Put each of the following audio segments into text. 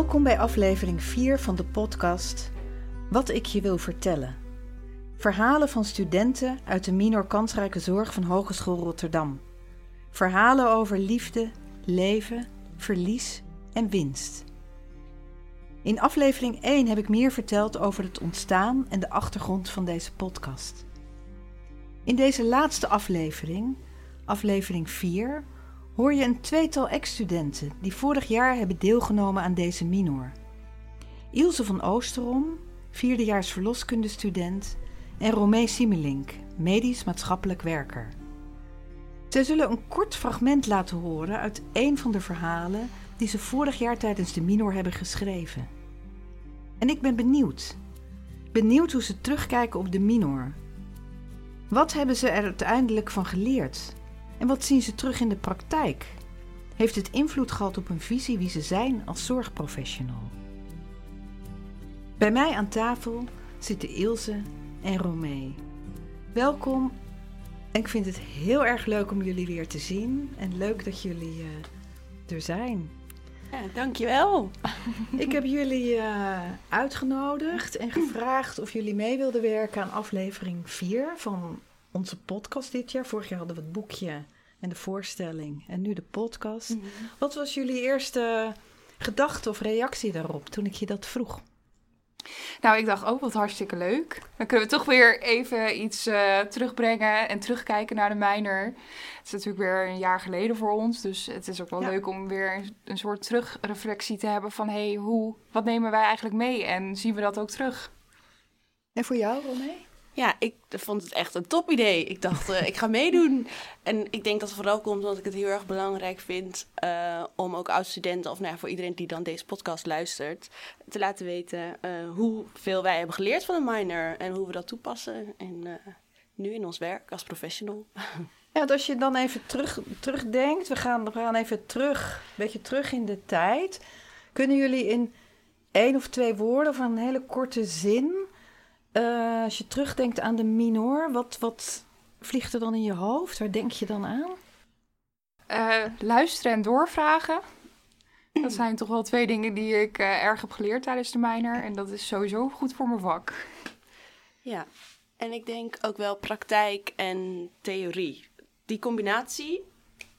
Welkom bij aflevering 4 van de podcast Wat ik je wil vertellen. Verhalen van studenten uit de minor kansrijke zorg van Hogeschool Rotterdam. Verhalen over liefde, leven, verlies en winst. In aflevering 1 heb ik meer verteld over het ontstaan en de achtergrond van deze podcast. In deze laatste aflevering, aflevering 4, hoor je een tweetal ex-studenten die vorig jaar hebben deelgenomen aan deze minor. Ilse van Oosterom, vierdejaars verloskundestudent, en Romee Simelink, medisch maatschappelijk werker. Zij zullen een kort fragment laten horen uit een van de verhalen die ze vorig jaar tijdens de minor hebben geschreven. En ik ben benieuwd. Benieuwd hoe ze terugkijken op de minor. Wat hebben ze er uiteindelijk van geleerd? En wat zien ze terug in de praktijk? Heeft het invloed gehad op hun visie wie ze zijn als zorgprofessional? Bij mij aan tafel zitten Ilse en Romee. Welkom. Ik vind het heel erg leuk om jullie weer te zien en leuk dat jullie uh, er zijn. Ja, dankjewel. Ik heb jullie uh, uitgenodigd en gevraagd of jullie mee wilden werken aan aflevering 4 van onze podcast dit jaar. Vorig jaar hadden we het boekje en de voorstelling en nu de podcast. Mm -hmm. Wat was jullie eerste gedachte of reactie daarop toen ik je dat vroeg? Nou, ik dacht ook oh, wat hartstikke leuk. Dan kunnen we toch weer even iets uh, terugbrengen en terugkijken naar de mijner. Het is natuurlijk weer een jaar geleden voor ons, dus het is ook wel ja. leuk om weer een soort terugreflectie te hebben van hey, hoe, wat nemen wij eigenlijk mee en zien we dat ook terug? En voor jou, Romee? Ja, ik vond het echt een top idee. Ik dacht, uh, ik ga meedoen. En ik denk dat het vooral komt omdat ik het heel erg belangrijk vind uh, om ook oud-studenten, of nou ja, voor iedereen die dan deze podcast luistert, te laten weten uh, hoeveel wij hebben geleerd van de minor en hoe we dat toepassen. En nu in ons werk als professional. Ja, als je dan even terug, terugdenkt, we gaan, we gaan even terug, een beetje terug in de tijd. Kunnen jullie in één of twee woorden of een hele korte zin uh, als je terugdenkt aan de minor, wat, wat vliegt er dan in je hoofd? Waar denk je dan aan? Uh, luisteren en doorvragen. Dat zijn toch wel twee dingen die ik uh, erg heb geleerd tijdens de minor. En dat is sowieso goed voor mijn vak. Ja, en ik denk ook wel praktijk en theorie. Die combinatie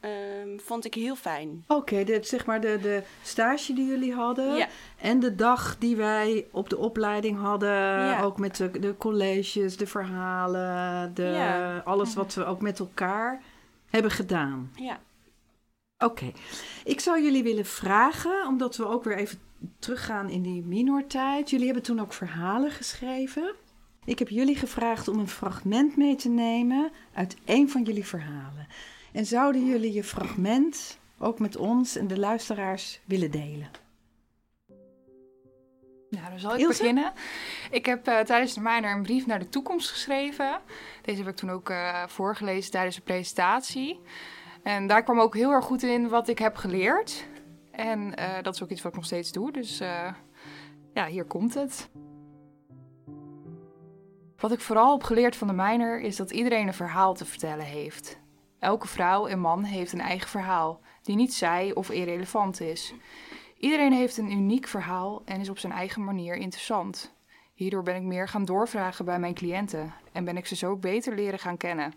Um, vond ik heel fijn. Oké, okay, zeg maar de, de stage die jullie hadden. Ja. En de dag die wij op de opleiding hadden. Ja. Ook met de, de colleges, de verhalen, de, ja. alles wat we ook met elkaar hebben gedaan. Ja. Oké, okay. ik zou jullie willen vragen, omdat we ook weer even teruggaan in die minortijd. Jullie hebben toen ook verhalen geschreven. Ik heb jullie gevraagd om een fragment mee te nemen uit een van jullie verhalen. En zouden jullie je fragment ook met ons en de luisteraars willen delen? Nou, dan zal ik Ilse? beginnen. Ik heb uh, tijdens de minor een brief naar de toekomst geschreven. Deze heb ik toen ook uh, voorgelezen tijdens de presentatie. En daar kwam ook heel erg goed in wat ik heb geleerd. En uh, dat is ook iets wat ik nog steeds doe. Dus ja, hier komt het. Wat ik vooral heb geleerd van de minor is dat iedereen een verhaal te vertellen heeft. Elke vrouw en man heeft een eigen verhaal, die niet zij of irrelevant is. Iedereen heeft een uniek verhaal en is op zijn eigen manier interessant. Hierdoor ben ik meer gaan doorvragen bij mijn cliënten en ben ik ze zo beter leren gaan kennen.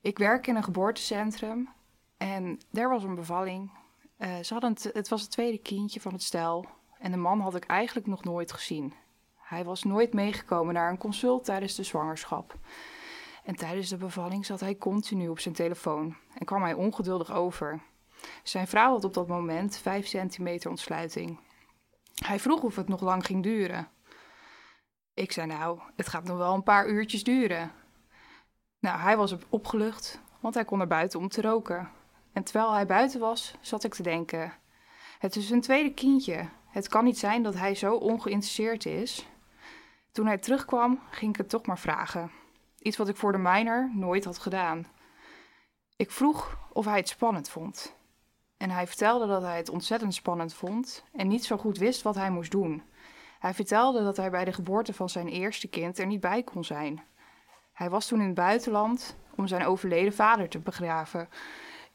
Ik werk in een geboortecentrum en daar was een bevalling. Uh, ze hadden het, het was het tweede kindje van het stel en de man had ik eigenlijk nog nooit gezien. Hij was nooit meegekomen naar een consult tijdens de zwangerschap. En tijdens de bevalling zat hij continu op zijn telefoon en kwam hij ongeduldig over. Zijn vrouw had op dat moment 5 centimeter ontsluiting. Hij vroeg of het nog lang ging duren. Ik zei nou, het gaat nog wel een paar uurtjes duren. Nou, hij was opgelucht, want hij kon naar buiten om te roken. En terwijl hij buiten was, zat ik te denken: het is een tweede kindje. Het kan niet zijn dat hij zo ongeïnteresseerd is. Toen hij terugkwam, ging ik het toch maar vragen. Iets wat ik voor de minor nooit had gedaan. Ik vroeg of hij het spannend vond. En hij vertelde dat hij het ontzettend spannend vond en niet zo goed wist wat hij moest doen. Hij vertelde dat hij bij de geboorte van zijn eerste kind er niet bij kon zijn. Hij was toen in het buitenland om zijn overleden vader te begraven.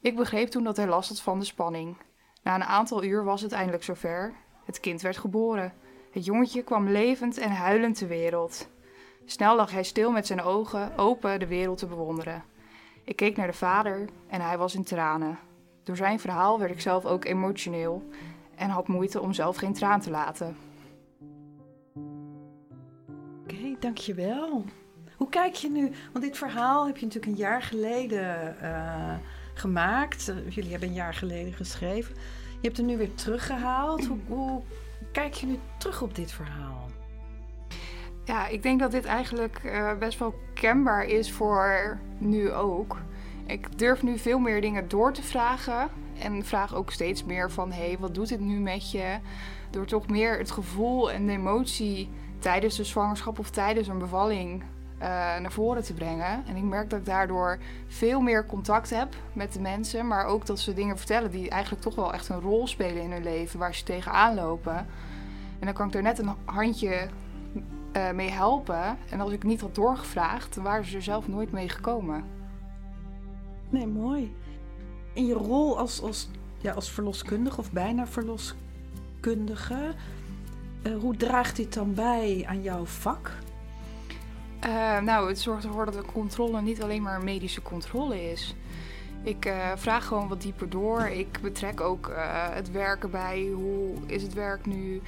Ik begreep toen dat hij last had van de spanning. Na een aantal uur was het eindelijk zover. Het kind werd geboren. Het jongetje kwam levend en huilend ter wereld. Snel lag hij stil met zijn ogen open de wereld te bewonderen. Ik keek naar de vader en hij was in tranen. Door zijn verhaal werd ik zelf ook emotioneel en had moeite om zelf geen traan te laten. Oké, dankjewel. Hoe kijk je nu? Want dit verhaal heb je natuurlijk een jaar geleden uh, gemaakt. Uh, jullie hebben een jaar geleden geschreven. Je hebt het nu weer teruggehaald. Hoe, hoe kijk je nu terug op dit verhaal? Ja, ik denk dat dit eigenlijk uh, best wel kenbaar is voor nu ook. Ik durf nu veel meer dingen door te vragen. En vraag ook steeds meer van: hé, hey, wat doet dit nu met je? Door toch meer het gevoel en de emotie tijdens de zwangerschap of tijdens een bevalling uh, naar voren te brengen. En ik merk dat ik daardoor veel meer contact heb met de mensen. Maar ook dat ze dingen vertellen die eigenlijk toch wel echt een rol spelen in hun leven. Waar ze tegenaan lopen. En dan kan ik er net een handje uh, mee helpen. En als ik niet had doorgevraagd, waren ze er zelf nooit mee gekomen. Nee, mooi. In je rol als, als, ja, als verloskundige of bijna verloskundige, uh, hoe draagt dit dan bij aan jouw vak? Uh, nou, het zorgt ervoor dat de controle niet alleen maar medische controle is. Ik uh, vraag gewoon wat dieper door. Ik betrek ook uh, het werken bij. Hoe is het werk nu?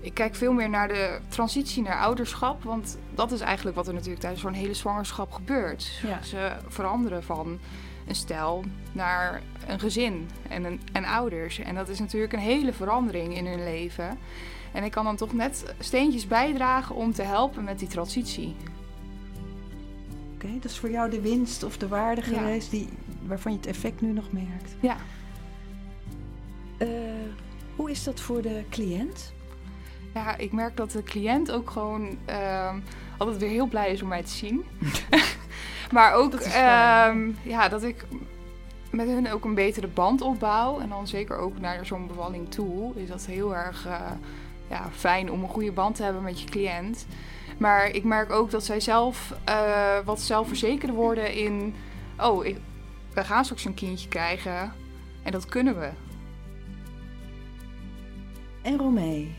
Ik kijk veel meer naar de transitie naar ouderschap. Want dat is eigenlijk wat er natuurlijk tijdens zo'n hele zwangerschap gebeurt. Ja. Ze veranderen van een stel naar een gezin en, een, en ouders. En dat is natuurlijk een hele verandering in hun leven. En ik kan dan toch net steentjes bijdragen om te helpen met die transitie. Oké, okay, dat is voor jou de winst of de waarde ja. geweest die, waarvan je het effect nu nog merkt. Ja. Uh, hoe is dat voor de cliënt? Ja, ik merk dat de cliënt ook gewoon uh, altijd weer heel blij is om mij te zien. maar ook dat, uh, ja, dat ik met hun ook een betere band opbouw. En dan zeker ook naar zo'n bevalling toe is dat heel erg uh, ja, fijn om een goede band te hebben met je cliënt. Maar ik merk ook dat zij zelf uh, wat zelfverzekerder worden in... Oh, ik, we gaan straks een kindje krijgen en dat kunnen we. En Romee,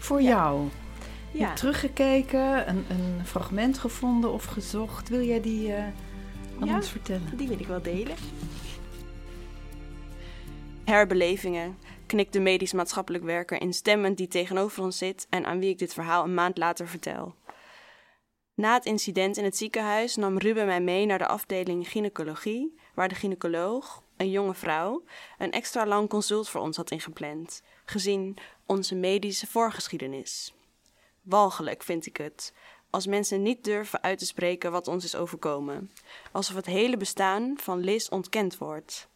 voor ja. jou. Je ja. hebt teruggekeken, een, een, fragment gevonden of gezocht. Wil jij die uh, aan ja, ons vertellen? Die wil ik wel delen. Herbelevingen, knikt de medisch-maatschappelijk werker instemmend die tegenover ons zit en aan wie ik dit verhaal een maand later vertel. Na het incident in het ziekenhuis nam Ruben mij mee naar de afdeling gynaecologie, waar de gynaecoloog, een jonge vrouw, een extra lang consult voor ons had ingepland, gezien onze medische voorgeschiedenis. Walgelijk vind ik het, als mensen niet durven uit te spreken wat ons is overkomen, alsof het hele bestaan van Liz ontkend wordt.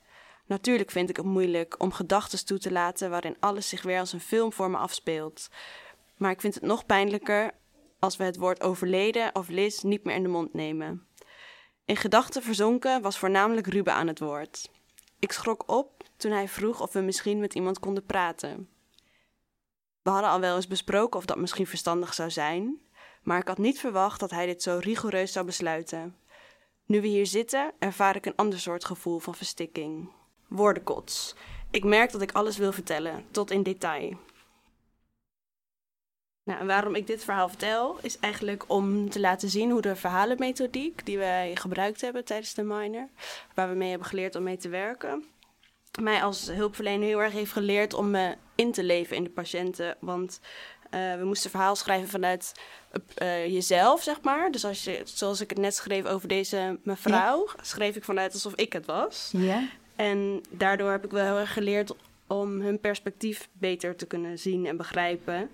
Natuurlijk vind ik het moeilijk om gedachten toe te laten waarin alles zich weer als een film voor me afspeelt. Maar ik vind het nog pijnlijker als we het woord overleden of Liz niet meer in de mond nemen. In gedachten verzonken was voornamelijk Ruben aan het woord. Ik schrok op toen hij vroeg of we misschien met iemand konden praten. We hadden al wel eens besproken of dat misschien verstandig zou zijn, maar ik had niet verwacht dat hij dit zo rigoureus zou besluiten. Nu we hier zitten, ervaar ik een ander soort gevoel van verstikking. Woordenkots. Ik merk dat ik alles wil vertellen, tot in detail. Nou, en waarom ik dit verhaal vertel, is eigenlijk om te laten zien hoe de verhalenmethodiek die wij gebruikt hebben tijdens de minor, waar we mee hebben geleerd om mee te werken, mij als hulpverlener heel erg heeft geleerd om me in te leven in de patiënten. Want uh, we moesten verhaal schrijven vanuit uh, jezelf, zeg maar. Dus als je, zoals ik het net schreef over deze mevrouw, ja. schreef ik vanuit alsof ik het was. Ja. En daardoor heb ik wel heel erg geleerd om hun perspectief beter te kunnen zien en begrijpen.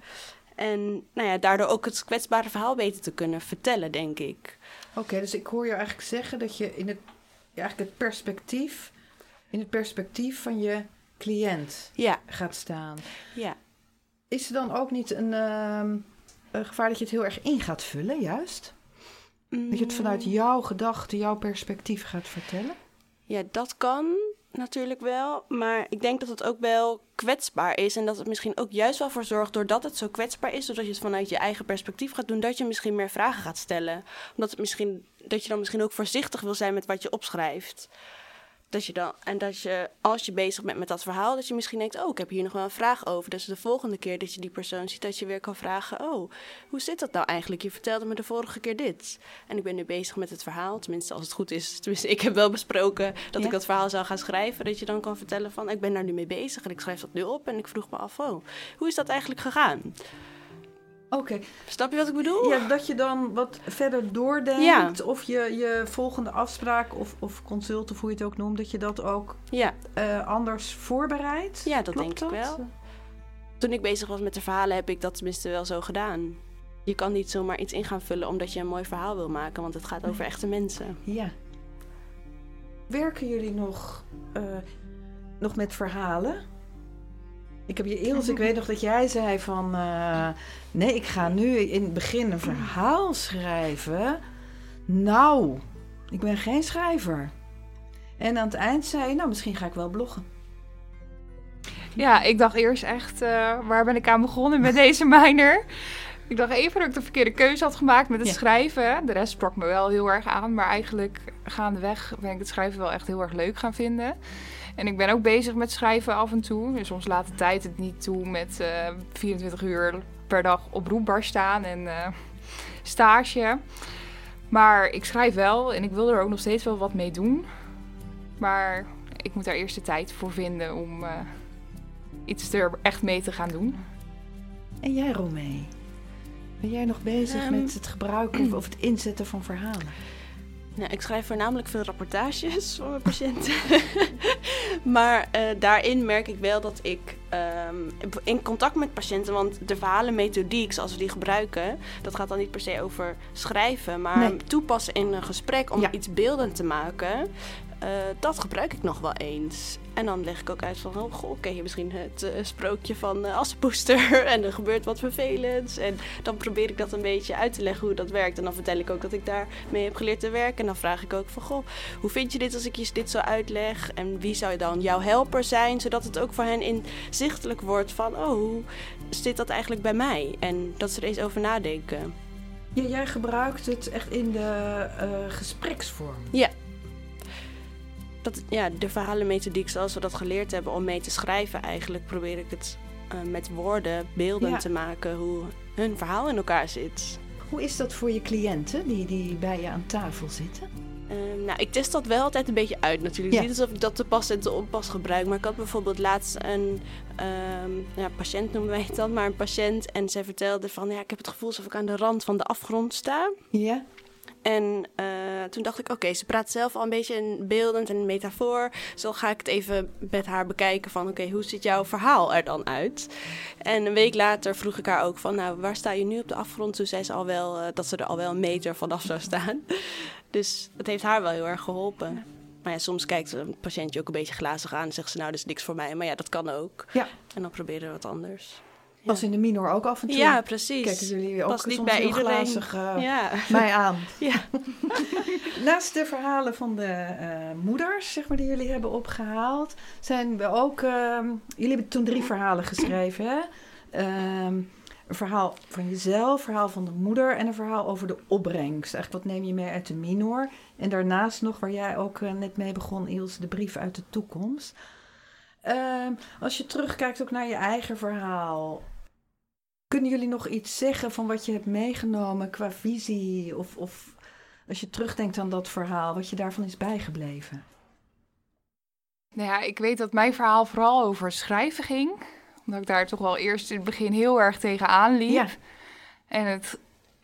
En nou ja, daardoor ook het kwetsbare verhaal beter te kunnen vertellen, denk ik. Oké, okay, dus ik hoor je eigenlijk zeggen dat je in het, ja, eigenlijk het perspectief, in het perspectief van je cliënt ja. gaat staan. Ja. Is er dan ook niet een, uh, een gevaar dat je het heel erg in gaat vullen, juist? Mm. Dat je het vanuit jouw gedachten, jouw perspectief gaat vertellen? Ja, dat kan natuurlijk wel. Maar ik denk dat het ook wel kwetsbaar is. En dat het misschien ook juist wel voor zorgt, doordat het zo kwetsbaar is, doordat je het vanuit je eigen perspectief gaat doen, dat je misschien meer vragen gaat stellen. Omdat het misschien, dat je dan misschien ook voorzichtig wil zijn met wat je opschrijft. Dat je dan, en dat je, als je bezig bent met dat verhaal, dat je misschien denkt: Oh, ik heb hier nog wel een vraag over. Dus de volgende keer dat je die persoon ziet, dat je weer kan vragen: Oh, hoe zit dat nou eigenlijk? Je vertelde me de vorige keer dit. En ik ben nu bezig met het verhaal. Tenminste, als het goed is. Tenminste, ik heb wel besproken dat Ja. ik dat verhaal zou gaan schrijven. Dat je dan kan vertellen: van Ik ben daar nu mee bezig en ik schrijf dat nu op. En ik vroeg me af: Oh, hoe is dat eigenlijk gegaan? Oké. Snap je wat ik bedoel? Ja, dat je dan wat verder doordenkt. Ja. Of je, je volgende afspraak of, of consult, of hoe je het ook noemt, dat je dat ook ja. eh, anders voorbereidt. Ja, dat Klopt denk ik wel. Toen ik bezig was met de verhalen, heb ik dat tenminste wel zo gedaan. Je kan niet zomaar iets in gaan vullen omdat je een mooi verhaal wil maken, want het gaat over echte mensen. Ja. Werken jullie nog, eh, nog met verhalen? Ik heb je Ilse, ik weet nog dat jij zei van... eh, nee, ik ga nu in het begin een verhaal schrijven. Nou, ik ben geen schrijver. En aan het eind zei je, nou, misschien ga ik wel bloggen. Ja, ik dacht eerst echt, eh, waar ben ik aan begonnen met deze minor? Ik dacht even dat ik de verkeerde keuze had gemaakt met het Ja. schrijven. De rest sprak me wel heel erg aan, maar eigenlijk gaandeweg ben ik het schrijven wel echt heel erg leuk gaan vinden. En ik ben ook bezig met schrijven af en toe. En soms laat de tijd het niet toe met eh 24 uur per dag op roepbar staan en eh, stage. Maar ik schrijf wel en ik wil er ook nog steeds wel wat mee doen. Maar ik moet daar eerst de tijd voor vinden om eh, iets er echt mee te gaan doen. En jij, Romee? Ben jij nog bezig Ehm. met het gebruiken of, of het inzetten van verhalen? Nou, ik schrijf voornamelijk veel rapportages voor mijn patiënten. maar eh, daarin merk ik wel dat ik ehm, in contact met patiënten, want de verhalenmethodiek zoals we die gebruiken, dat gaat dan niet per se over schrijven, maar Nee. toepassen in een gesprek om Ja. iets beeldend te maken. eh, dat gebruik ik nog wel eens. En dan leg ik ook uit van, oh goh, ken je misschien het eh, sprookje van uh, Assenpoester? en er gebeurt wat vervelends. En dan probeer ik dat een beetje uit te leggen hoe dat werkt. En dan vertel ik ook dat ik daarmee heb geleerd te werken. En dan vraag ik ook van, goh, hoe vind je dit als ik je dit zo uitleg? En wie zou dan jouw helper zijn? Zodat het ook voor hen inzichtelijk wordt van, oh, hoe zit dat eigenlijk bij mij? En dat ze er eens over nadenken. Ja, jij gebruikt het echt in de eh, gespreksvorm. Dat, ja, de verhalenmethodiek zoals we dat geleerd hebben om mee te schrijven, eigenlijk probeer ik het eh, met woorden, beelden Ja. te maken hoe hun verhaal in elkaar zit. Hoe is dat voor je cliënten die, die bij je aan tafel zitten? Eh, nou, ik test dat wel altijd een beetje uit natuurlijk. Ja. Niet alsof ik dat te pas en te onpas gebruik. Maar ik had bijvoorbeeld laatst een ehm, ja, patiënt, noemen wij het dan, maar een patiënt. En zij vertelde van, ja, ik heb het gevoel alsof ik aan de rand van de afgrond sta. Ja? En eh, toen dacht ik, oké, ze praat zelf al een beetje in beeldend en metafoor. Zo ga ik het even met haar bekijken van, oké, hoe ziet jouw verhaal er dan uit? En een week later vroeg ik haar ook van, nou, waar sta je nu op de afgrond? Toen zei ze al wel eh, dat ze er al wel een meter vanaf zou staan. Dus dat heeft haar wel heel erg geholpen. Maar ja, soms kijkt een patiëntje ook een beetje glazig aan en zegt ze, nou, dat is niks voor mij. Maar ja, dat kan ook. Ja. En dan proberen we wat anders. Was in de minor ook af en toe? Ja, precies. Kijken jullie ook Past niet bij heel iedereen. glazig eh, Ja. mij aan? Ja. Naast de verhalen van de eh, moeders, zeg maar, die jullie hebben opgehaald, zijn we ook. ehm, jullie hebben toen drie verhalen geschreven, hè? Ehm, een verhaal van jezelf, een verhaal van de moeder en een verhaal over de opbrengst. Eigenlijk wat neem je mee uit de minor? En daarnaast nog, waar jij ook eh, net mee begon, Ilse, de brief uit de toekomst. Ehm, als je terugkijkt ook naar je eigen verhaal, kunnen jullie nog iets zeggen van wat je hebt meegenomen qua visie? Of, of als je terugdenkt aan dat verhaal, wat je daarvan is bijgebleven? Nou ja, ik weet dat mijn verhaal vooral over schrijven ging. Omdat ik daar toch wel eerst in het begin heel erg tegenaan liep. Ja. En het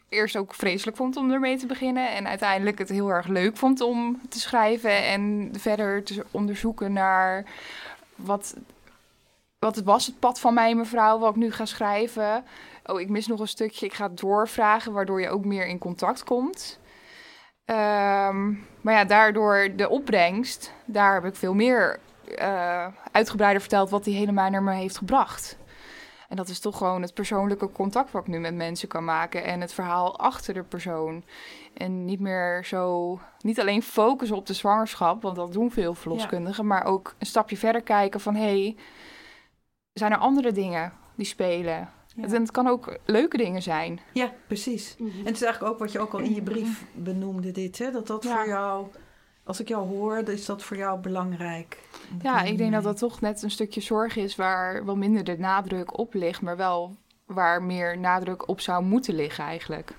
eerst ook vreselijk vond om ermee te beginnen. En uiteindelijk het heel erg leuk vond om te schrijven. En verder te onderzoeken naar wat, wat het was, het pad van mij en mevrouw, wat ik nu ga schrijven. Oh, ik mis nog een stukje. Ik ga doorvragen, waardoor je ook meer in contact komt. Ehm, maar ja, daardoor de opbrengst, daar heb ik veel meer eh, uitgebreider verteld wat die helemaal naar me heeft gebracht. En dat is toch gewoon het persoonlijke contact wat ik nu met mensen kan maken en het verhaal achter de persoon. En niet meer zo, niet alleen focussen op de zwangerschap, want dat doen veel verloskundigen, maar ook een stapje verder kijken van hé, hey, zijn er andere dingen die spelen? Ja. En het kan ook leuke dingen zijn. Ja, precies. En het is eigenlijk ook wat je ook al in je brief benoemde, dit, hè? dat dat Ja. voor jou Als ik jou hoor, is dat voor jou belangrijk? Ja, ik denk dat dat toch net een stukje zorg is waar wel minder de nadruk op ligt, maar wel waar meer nadruk op zou moeten liggen eigenlijk.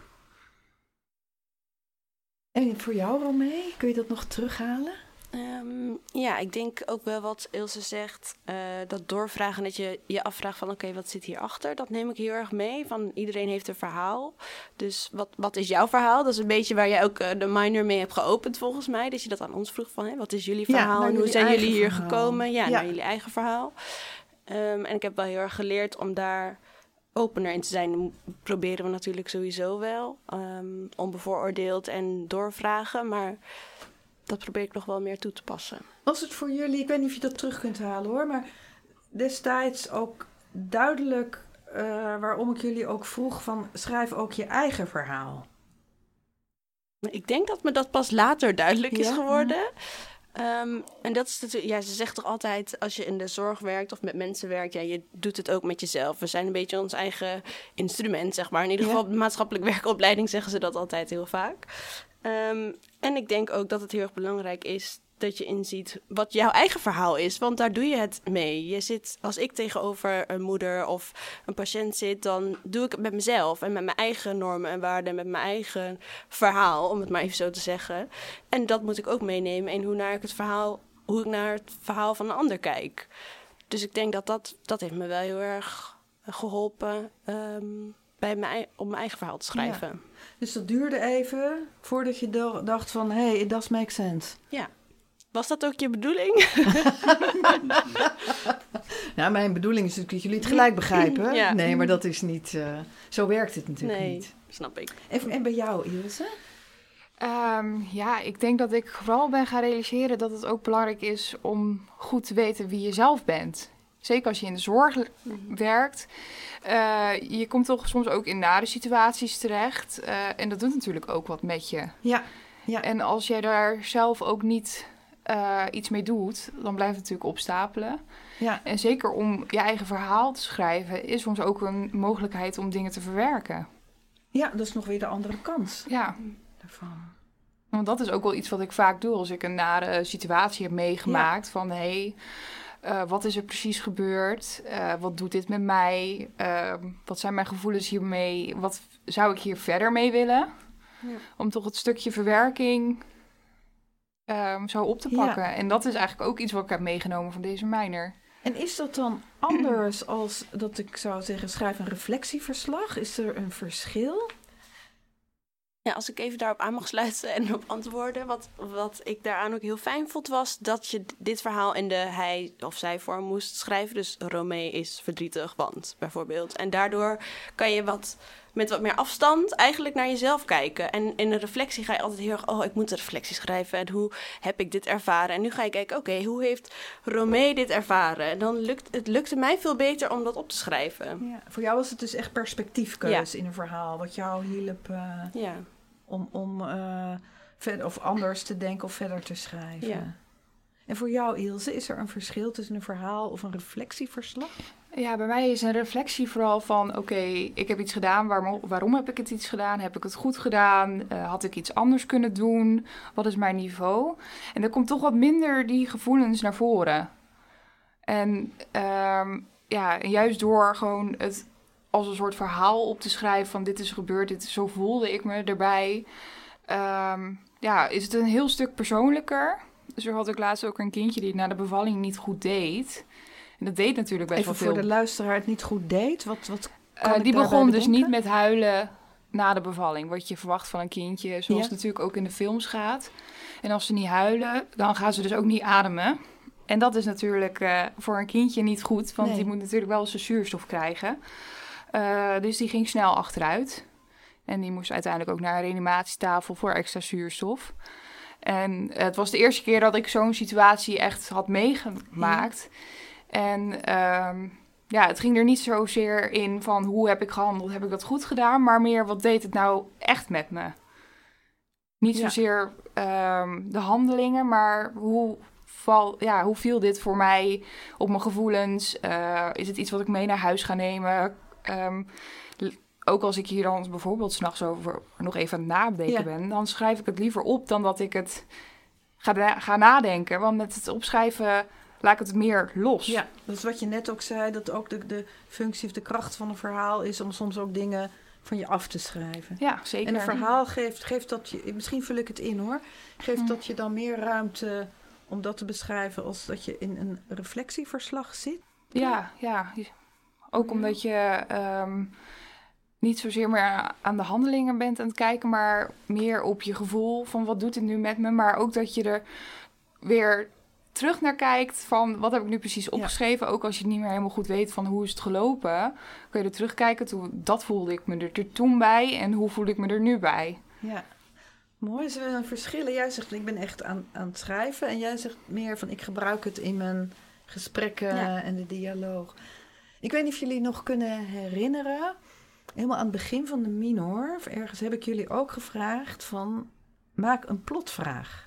En voor jou, Romee, kun je dat nog terughalen? Ehm, ja, ik denk ook wel wat Ilse zegt. Uh, dat doorvragen, dat je je afvraagt van... oké, wat zit hierachter? Dat neem ik heel erg mee. Van iedereen heeft een verhaal. Dus wat, wat is jouw verhaal? Dat is een beetje waar jij ook uh, de minor mee hebt geopend volgens mij. Dat je dat aan ons vroeg van... Hè, wat is jullie verhaal en hoe zijn jullie hier gekomen? Ja, naar jullie eigen verhaal. Um, en ik heb wel heel erg geleerd om daar opener in te zijn. proberen we natuurlijk sowieso wel. Um, onbevooroordeeld en doorvragen, maar dat probeer ik nog wel meer toe te passen. Was het voor jullie, ik weet niet of je dat terug kunt halen hoor, maar destijds ook duidelijk uh, waarom ik jullie ook vroeg van schrijf ook je eigen verhaal? Ik denk dat me dat pas later duidelijk is geworden. Um, en dat is natuurlijk, ja, ze zegt toch altijd, als je in de zorg werkt of met mensen werkt, ja, je doet het ook met jezelf. We zijn een beetje ons eigen instrument, zeg maar. In ieder geval maatschappelijk werkopleiding zeggen ze dat altijd heel vaak. Um, en ik denk ook dat het heel erg belangrijk is dat je inziet wat jouw eigen verhaal is. Want daar doe je het mee. Je zit, als ik tegenover een moeder of een patiënt zit, dan doe ik het met mezelf en met mijn eigen normen en waarden, met mijn eigen verhaal, om het maar even zo te zeggen. En dat moet ik ook meenemen in hoe, naar ik het verhaal, hoe ik naar het verhaal van een ander kijk. Dus ik denk dat dat, dat heeft me wel heel erg geholpen um, bij mijn, om mijn eigen verhaal te schrijven. Dus dat duurde even voordat je dacht van, hé, hey, dat makes sense. Ja. Was dat ook je bedoeling? nou, mijn bedoeling is natuurlijk dat jullie het gelijk begrijpen. Nee, maar dat is niet... Uh, zo werkt het natuurlijk nee, niet. snap ik. En, en bij jou, Ilse? Um, ja, ik denk dat ik vooral ben gaan realiseren dat het ook belangrijk is om goed te weten wie je zelf bent. Zeker als je in de zorg werkt. Uh, je komt toch soms ook in nare situaties terecht. Uh, en dat doet natuurlijk ook wat met je. Ja. ja. En als jij daar zelf ook niet uh, iets mee doet, dan blijft het natuurlijk opstapelen. Ja. En zeker om je eigen verhaal te schrijven, is soms ook een mogelijkheid om dingen te verwerken. Ja, dat is nog weer de andere kant. Ja. Daarvan. Want dat is ook wel iets wat ik vaak doe als ik een nare situatie heb meegemaakt. Ja. Van hé, hey, uh, wat is er precies gebeurd? Uh, wat doet dit met mij? Uh, wat zijn mijn gevoelens hiermee? Wat zou ik hier verder mee willen? Ja. Om toch het stukje verwerking um, zo op te pakken. Ja. En dat is eigenlijk ook iets wat ik heb meegenomen van deze mijner. En is dat dan anders als dat ik zou zeggen, schrijf een reflectieverslag? Is er een verschil? Ja, als ik even daarop aan mag sluiten en op antwoorden. Wat, wat ik daaraan ook heel fijn vond, was dat je dit verhaal in de hij of zij vorm moest schrijven. Dus Romee is verdrietig, want bijvoorbeeld. En daardoor kan je wat met wat meer afstand eigenlijk naar jezelf kijken. En in een reflectie ga je altijd heel erg, oh, ik moet een reflectie schrijven. En hoe heb ik dit ervaren? En nu ga je kijken, oké, hoe heeft Romee dit ervaren? En dan lukt het lukte mij veel beter om dat op te schrijven. Ja, voor jou was het dus echt perspectiefkeus ja. in een verhaal, wat jou hielp. Uh... Ja om, om uh, verder, of anders te denken of verder te schrijven. Ja. En voor jou, Ilse, is er een verschil tussen een verhaal of een reflectieverslag? Ja, bij mij is een reflectie vooral van: oké, ik heb iets gedaan. Waarom, waarom heb ik het iets gedaan? Heb ik het goed gedaan? Uh, had ik iets anders kunnen doen? Wat is mijn niveau? En er komt toch wat minder die gevoelens naar voren. En um, ja, juist door gewoon het als een soort verhaal op te schrijven van dit is gebeurd, dit, zo voelde ik me erbij. Um, ja, is het een heel stuk persoonlijker. Dus er had ik laatst ook een kindje die na de bevalling niet goed deed. En dat deed natuurlijk best Even wel veel. voor de luisteraar het niet goed deed? Wat, wat uh, die begon dus niet met huilen na de bevalling. Wat je verwacht van een kindje, zoals ja. natuurlijk ook in de films gaat. En als ze niet huilen, dan gaan ze dus ook niet ademen. En dat is natuurlijk uh, voor een kindje niet goed, want nee. die moet natuurlijk wel zijn zuurstof krijgen. Uh, dus die ging snel achteruit. En die moest uiteindelijk ook naar een reanimatietafel voor extra zuurstof. En het was de eerste keer dat ik zo'n situatie echt had meegemaakt. Ja. En um, ja, het ging er niet zozeer in van hoe heb ik gehandeld, heb ik dat goed gedaan, maar meer wat deed het nou echt met me. Niet zozeer um, de handelingen, maar hoe, val, ja, hoe viel dit voor mij op mijn gevoelens? Uh, is het iets wat ik mee naar huis ga nemen? Um, ook als ik hier dan bijvoorbeeld s'nachts over nog even aan het nadenken ja. ben, dan schrijf ik het liever op dan dat ik het ga, ga nadenken. Want met het opschrijven laat ik het meer los. Ja, dat is wat je net ook zei, dat ook de, de functie of de kracht van een verhaal is om soms ook dingen van je af te schrijven. Ja, zeker. En een verhaal geeft, geeft dat je, misschien vul ik het in hoor, geeft Mm. dat je dan meer ruimte om dat te beschrijven als dat je in een reflectieverslag zit. Ja, ja. Ook omdat je ehm, niet zozeer meer aan de handelingen bent aan het kijken, maar meer op je gevoel van wat doet dit nu met me. Maar ook dat je er weer terug naar kijkt van wat heb ik nu precies opgeschreven. Ook als je het niet meer helemaal goed weet van hoe is het gelopen, kun je er terugkijken. Toen, dat voelde ik me er, er toen bij en hoe voel ik me er nu bij. Ja. Mooi, is er een verschil? Jij zegt ik ben echt aan, aan het schrijven en jij zegt meer van ik gebruik het in mijn gesprekken Ja. en de dialoog. Ik weet niet of jullie nog kunnen herinneren, helemaal aan het begin van de minor, of ergens heb ik jullie ook gevraagd van maak een plotvraag.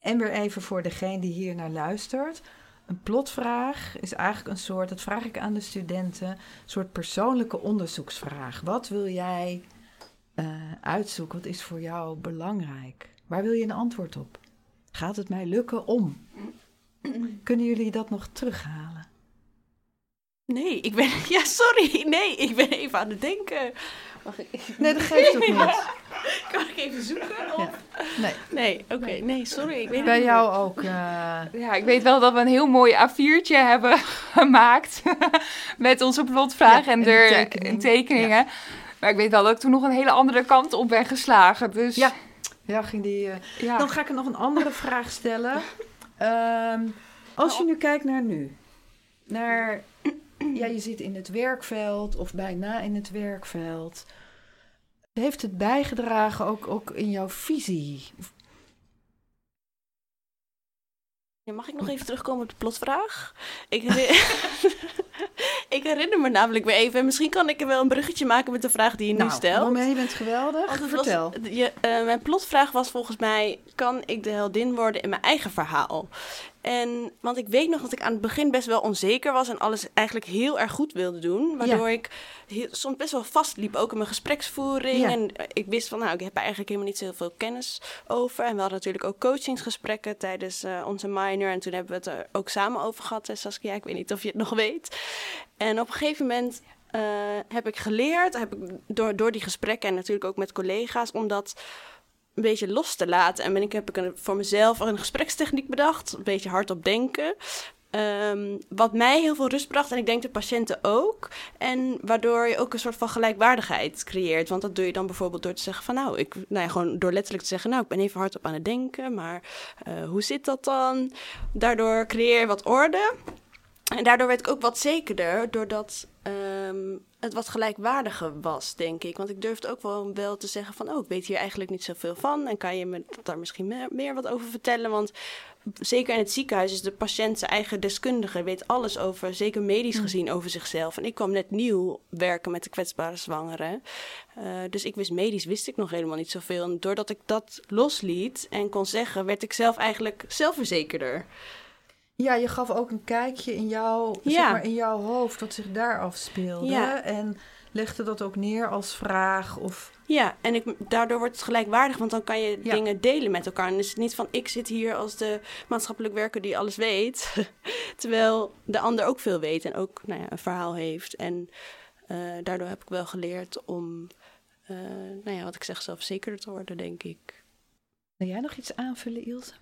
En weer even voor degene die hier naar luistert. Een plotvraag is eigenlijk een soort, dat vraag ik aan de studenten, een soort persoonlijke onderzoeksvraag. Wat wil jij eh, uitzoeken? Wat is voor jou belangrijk? Waar wil je een antwoord op? Gaat het mij lukken om? Kunnen jullie dat nog terughalen? Nee, ik ben... Ja, sorry. Nee, ik ben even aan het denken. Mag ik. Nee, dat geeft ook niet. Kan ik even zoeken? Of... Ja. Nee, Nee, oké. Nee, sorry. Ik weet bij niet jou ook. eh, Ja, ik weet wel dat we een heel mooi A4'tje hebben gemaakt met onze plotvraag Ja, en en de er tekening. tekeningen. Maar ik weet wel dat ik toen nog een hele andere kant op ben geslagen. Dus Ja. ja, ging die. eh. Dan ga ik er nog een andere vraag stellen. Ehm, als je nu kijkt naar nu, naar ja, je zit in het werkveld of bijna in het werkveld. Heeft het bijgedragen ook, ook in jouw visie? Ja, mag ik nog even terugkomen op de plotvraag? Ik. ik herinner me namelijk weer even. en Misschien kan ik er wel een bruggetje maken met de vraag die je nu nou, stelt. Romee, je bent geweldig. Was- Vertel. je, eh, mijn plotvraag was volgens mij: kan ik de heldin worden in mijn eigen verhaal? En want ik weet nog dat ik aan het begin best wel onzeker was en alles eigenlijk heel erg goed wilde doen. Waardoor ik heel- soms best wel vastliep, ook in mijn gespreksvoering. Ja. En eh, ik wist van, nou, ik heb eigenlijk helemaal niet zoveel kennis over. En we hadden natuurlijk ook coachingsgesprekken tijdens eh, onze minor. En toen hebben we het er ook samen over gehad. En Saskia, ik weet niet of je het nog weet. En op een gegeven moment eh, heb ik geleerd, heb ik door, door die gesprekken en natuurlijk ook met collega's, om dat een beetje los te laten. En ben ik, heb ik een, voor mezelf een gesprekstechniek bedacht, een beetje hardop denken. Ehm, wat mij heel veel rust bracht en ik denk de patiënten ook. En waardoor je ook een soort van gelijkwaardigheid creëert. Want dat doe je dan bijvoorbeeld door te zeggen van nou, ik, nou ja, gewoon door letterlijk te zeggen, nou, ik ben even hardop aan het denken, maar eh, hoe zit dat dan? Daardoor creëer je wat orde. En daardoor werd ik ook wat zekerder, doordat ehm, het wat gelijkwaardiger was, denk ik. Want ik durfde ook wel, wel te zeggen van, oh, ik weet hier eigenlijk niet zoveel van. En kan je me daar misschien meer, meer wat over vertellen? Want zeker in het ziekenhuis is de patiënt zijn eigen deskundige, weet alles over, zeker medisch gezien, over zichzelf. En ik kwam net nieuw werken met de kwetsbare zwangeren. Eh, dus ik wist medisch, wist ik nog helemaal niet zoveel. En doordat ik dat losliet en kon zeggen, werd ik zelf eigenlijk zelfverzekerder. Ja, je gaf ook een kijkje in jouw, zeg maar in jouw hoofd wat zich daar afspeelde. Ja. En legde dat ook neer als vraag of... Ja, en ik, daardoor wordt het gelijkwaardig, want dan kan je Ja. dingen delen met elkaar. En is het niet van ik zit hier als de maatschappelijk werker die alles weet, terwijl de ander ook veel weet en ook nou ja, een verhaal heeft. En eh, daardoor heb ik wel geleerd om, eh, nou ja, wat ik zeg, zelfzekerder te worden, denk ik. Wil jij nog iets aanvullen, Ilse?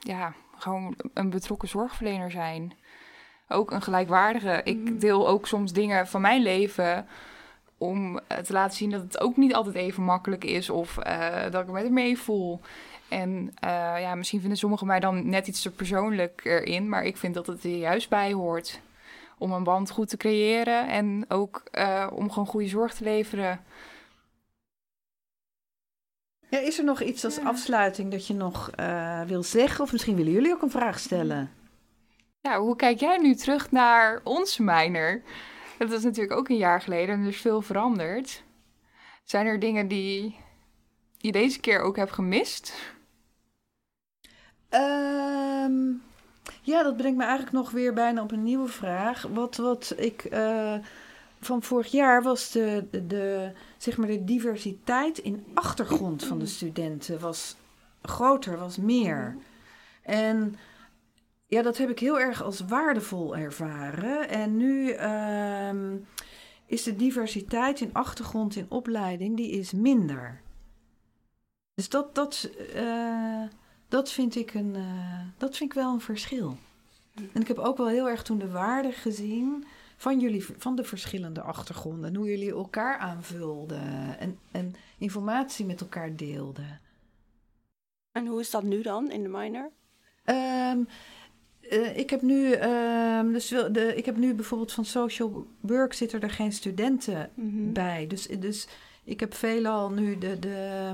Ja, gewoon een betrokken zorgverlener zijn. Ook een gelijkwaardige. Ik deel ook soms dingen van mijn leven om eh, te laten zien dat het ook niet altijd even makkelijk is of eh, dat ik er met hem mee voel. En eh, ja, misschien vinden sommigen mij dan net iets te persoonlijk erin, maar ik vind dat het er juist bij hoort. Om een band goed te creëren en ook om gewoon goede zorg te leveren. Ja, is er nog iets als afsluiting dat je nog eh, wil zeggen? Of misschien willen jullie ook een vraag stellen? Ja, hoe kijk jij nu terug naar onze mijner? Dat is natuurlijk ook een jaar geleden en er is veel veranderd. Zijn er dingen die je deze keer ook hebt gemist? Ehm, ja, dat brengt me eigenlijk nog weer bijna op een nieuwe vraag. Wat, wat ik eh, van vorig jaar was de, de, zeg maar de diversiteit in achtergrond van de studenten was groter, was meer. En ja, dat heb ik heel erg als waardevol ervaren. En nu ehm, is de diversiteit in achtergrond in opleiding, die is minder. Dus dat, dat, eh, dat, vind ik een, eh, dat vind ik wel een verschil. En ik heb ook wel heel erg toen de waarde gezien van jullie, van de verschillende achtergronden. Hoe jullie elkaar aanvulden en, en informatie met elkaar deelden. En hoe is dat nu dan in de minor? Ehm, eh, ik, heb nu, ehm, dus de, ik heb nu bijvoorbeeld van social work zitten er geen studenten Mhm. bij. Dus, dus ik heb veelal nu de, de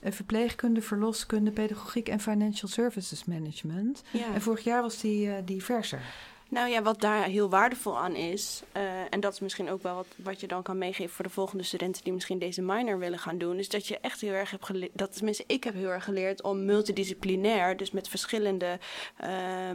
eh, verpleegkunde, verloskunde, pedagogiek en financial services management. Ja. En vorig jaar was die eh, diverser. Nou ja, wat daar heel waardevol aan is, eh, en dat is misschien ook wel wat, wat je dan kan meegeven voor de volgende studenten die misschien deze minor willen gaan doen, is dat je echt heel erg hebt geleerd, dat tenminste ik heb heel erg geleerd om multidisciplinair, dus met verschillende eh,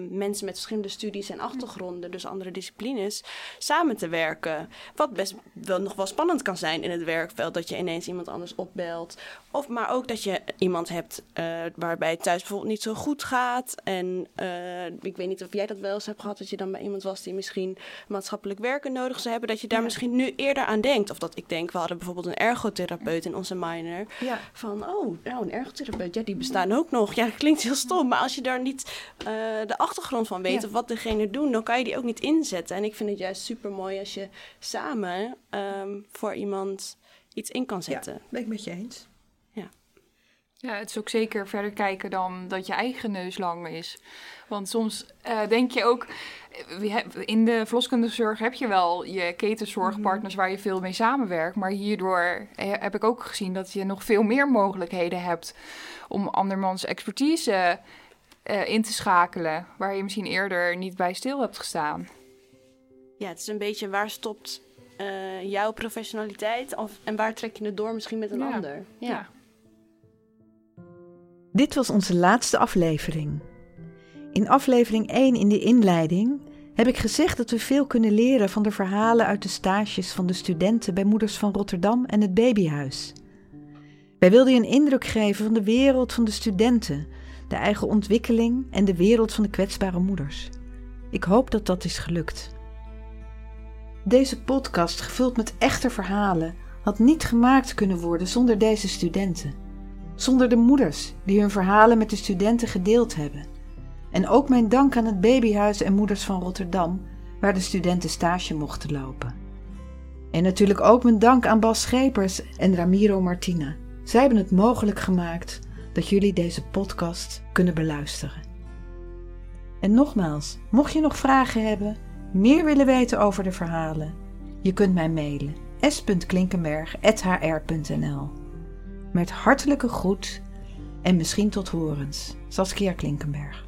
mensen met verschillende studies en achtergronden, dus andere disciplines, samen te werken. Wat best wel nog wel spannend kan zijn in het werkveld, dat je ineens iemand anders opbelt. Of maar ook dat je iemand hebt eh, waarbij het thuis bijvoorbeeld niet zo goed gaat. En ik weet niet of jij dat wel eens hebt gehad, dat je dan bij iemand was die misschien maatschappelijk werken nodig zou hebben, dat je daar Ja. misschien nu eerder aan denkt. Of dat ik denk, we hadden bijvoorbeeld een ergotherapeut in onze minor. Ja. Van, oh, nou, een ergotherapeut, ja, die bestaan ook nog. Ja, dat klinkt heel stom, maar als je daar niet eh, de achtergrond van weet Ja. of wat degene doen, dan kan je die ook niet inzetten. En ik vind het juist super mooi als je samen ehm, voor iemand iets in kan zetten. ben ik met je eens. Ja, het is ook zeker verder kijken dan dat je eigen neus lang is. Want soms eh, denk je ook, eh, in de verloskundezorg heb je wel je ketenzorgpartners waar je veel mee samenwerkt. Maar hierdoor eh, heb ik ook gezien dat je nog veel meer mogelijkheden hebt om andermans expertise in te schakelen. Waar je misschien eerder niet bij stil hebt gestaan. Ja, het is een beetje waar stopt jouw professionaliteit of, en waar trek je het door misschien met een Ja. ander. Ja. Dit was onze laatste aflevering. In aflevering 1 in de inleiding heb ik gezegd dat we veel kunnen leren van de verhalen uit de stages van de studenten bij Moeders van Rotterdam en het Babyhuis. Wij wilden je een indruk geven van de wereld van de studenten, de eigen ontwikkeling en de wereld van de kwetsbare moeders. Ik hoop dat dat is gelukt. Deze podcast, gevuld met echte verhalen, had niet gemaakt kunnen worden zonder deze studenten. Zonder de moeders die hun verhalen met de studenten gedeeld hebben. En ook mijn dank aan het Babyhuis en Moeders van Rotterdam, waar de studenten stage mochten lopen. En natuurlijk ook mijn dank aan Bas Schepers en Ramiro Martina. Zij hebben het mogelijk gemaakt dat jullie deze podcast kunnen beluisteren. En nogmaals, mocht je nog vragen hebben, meer willen weten over de verhalen, je kunt mij mailen s.klinkenberg.hr.nl Met hartelijke groet en misschien tot horens, Saskia Klinkenberg.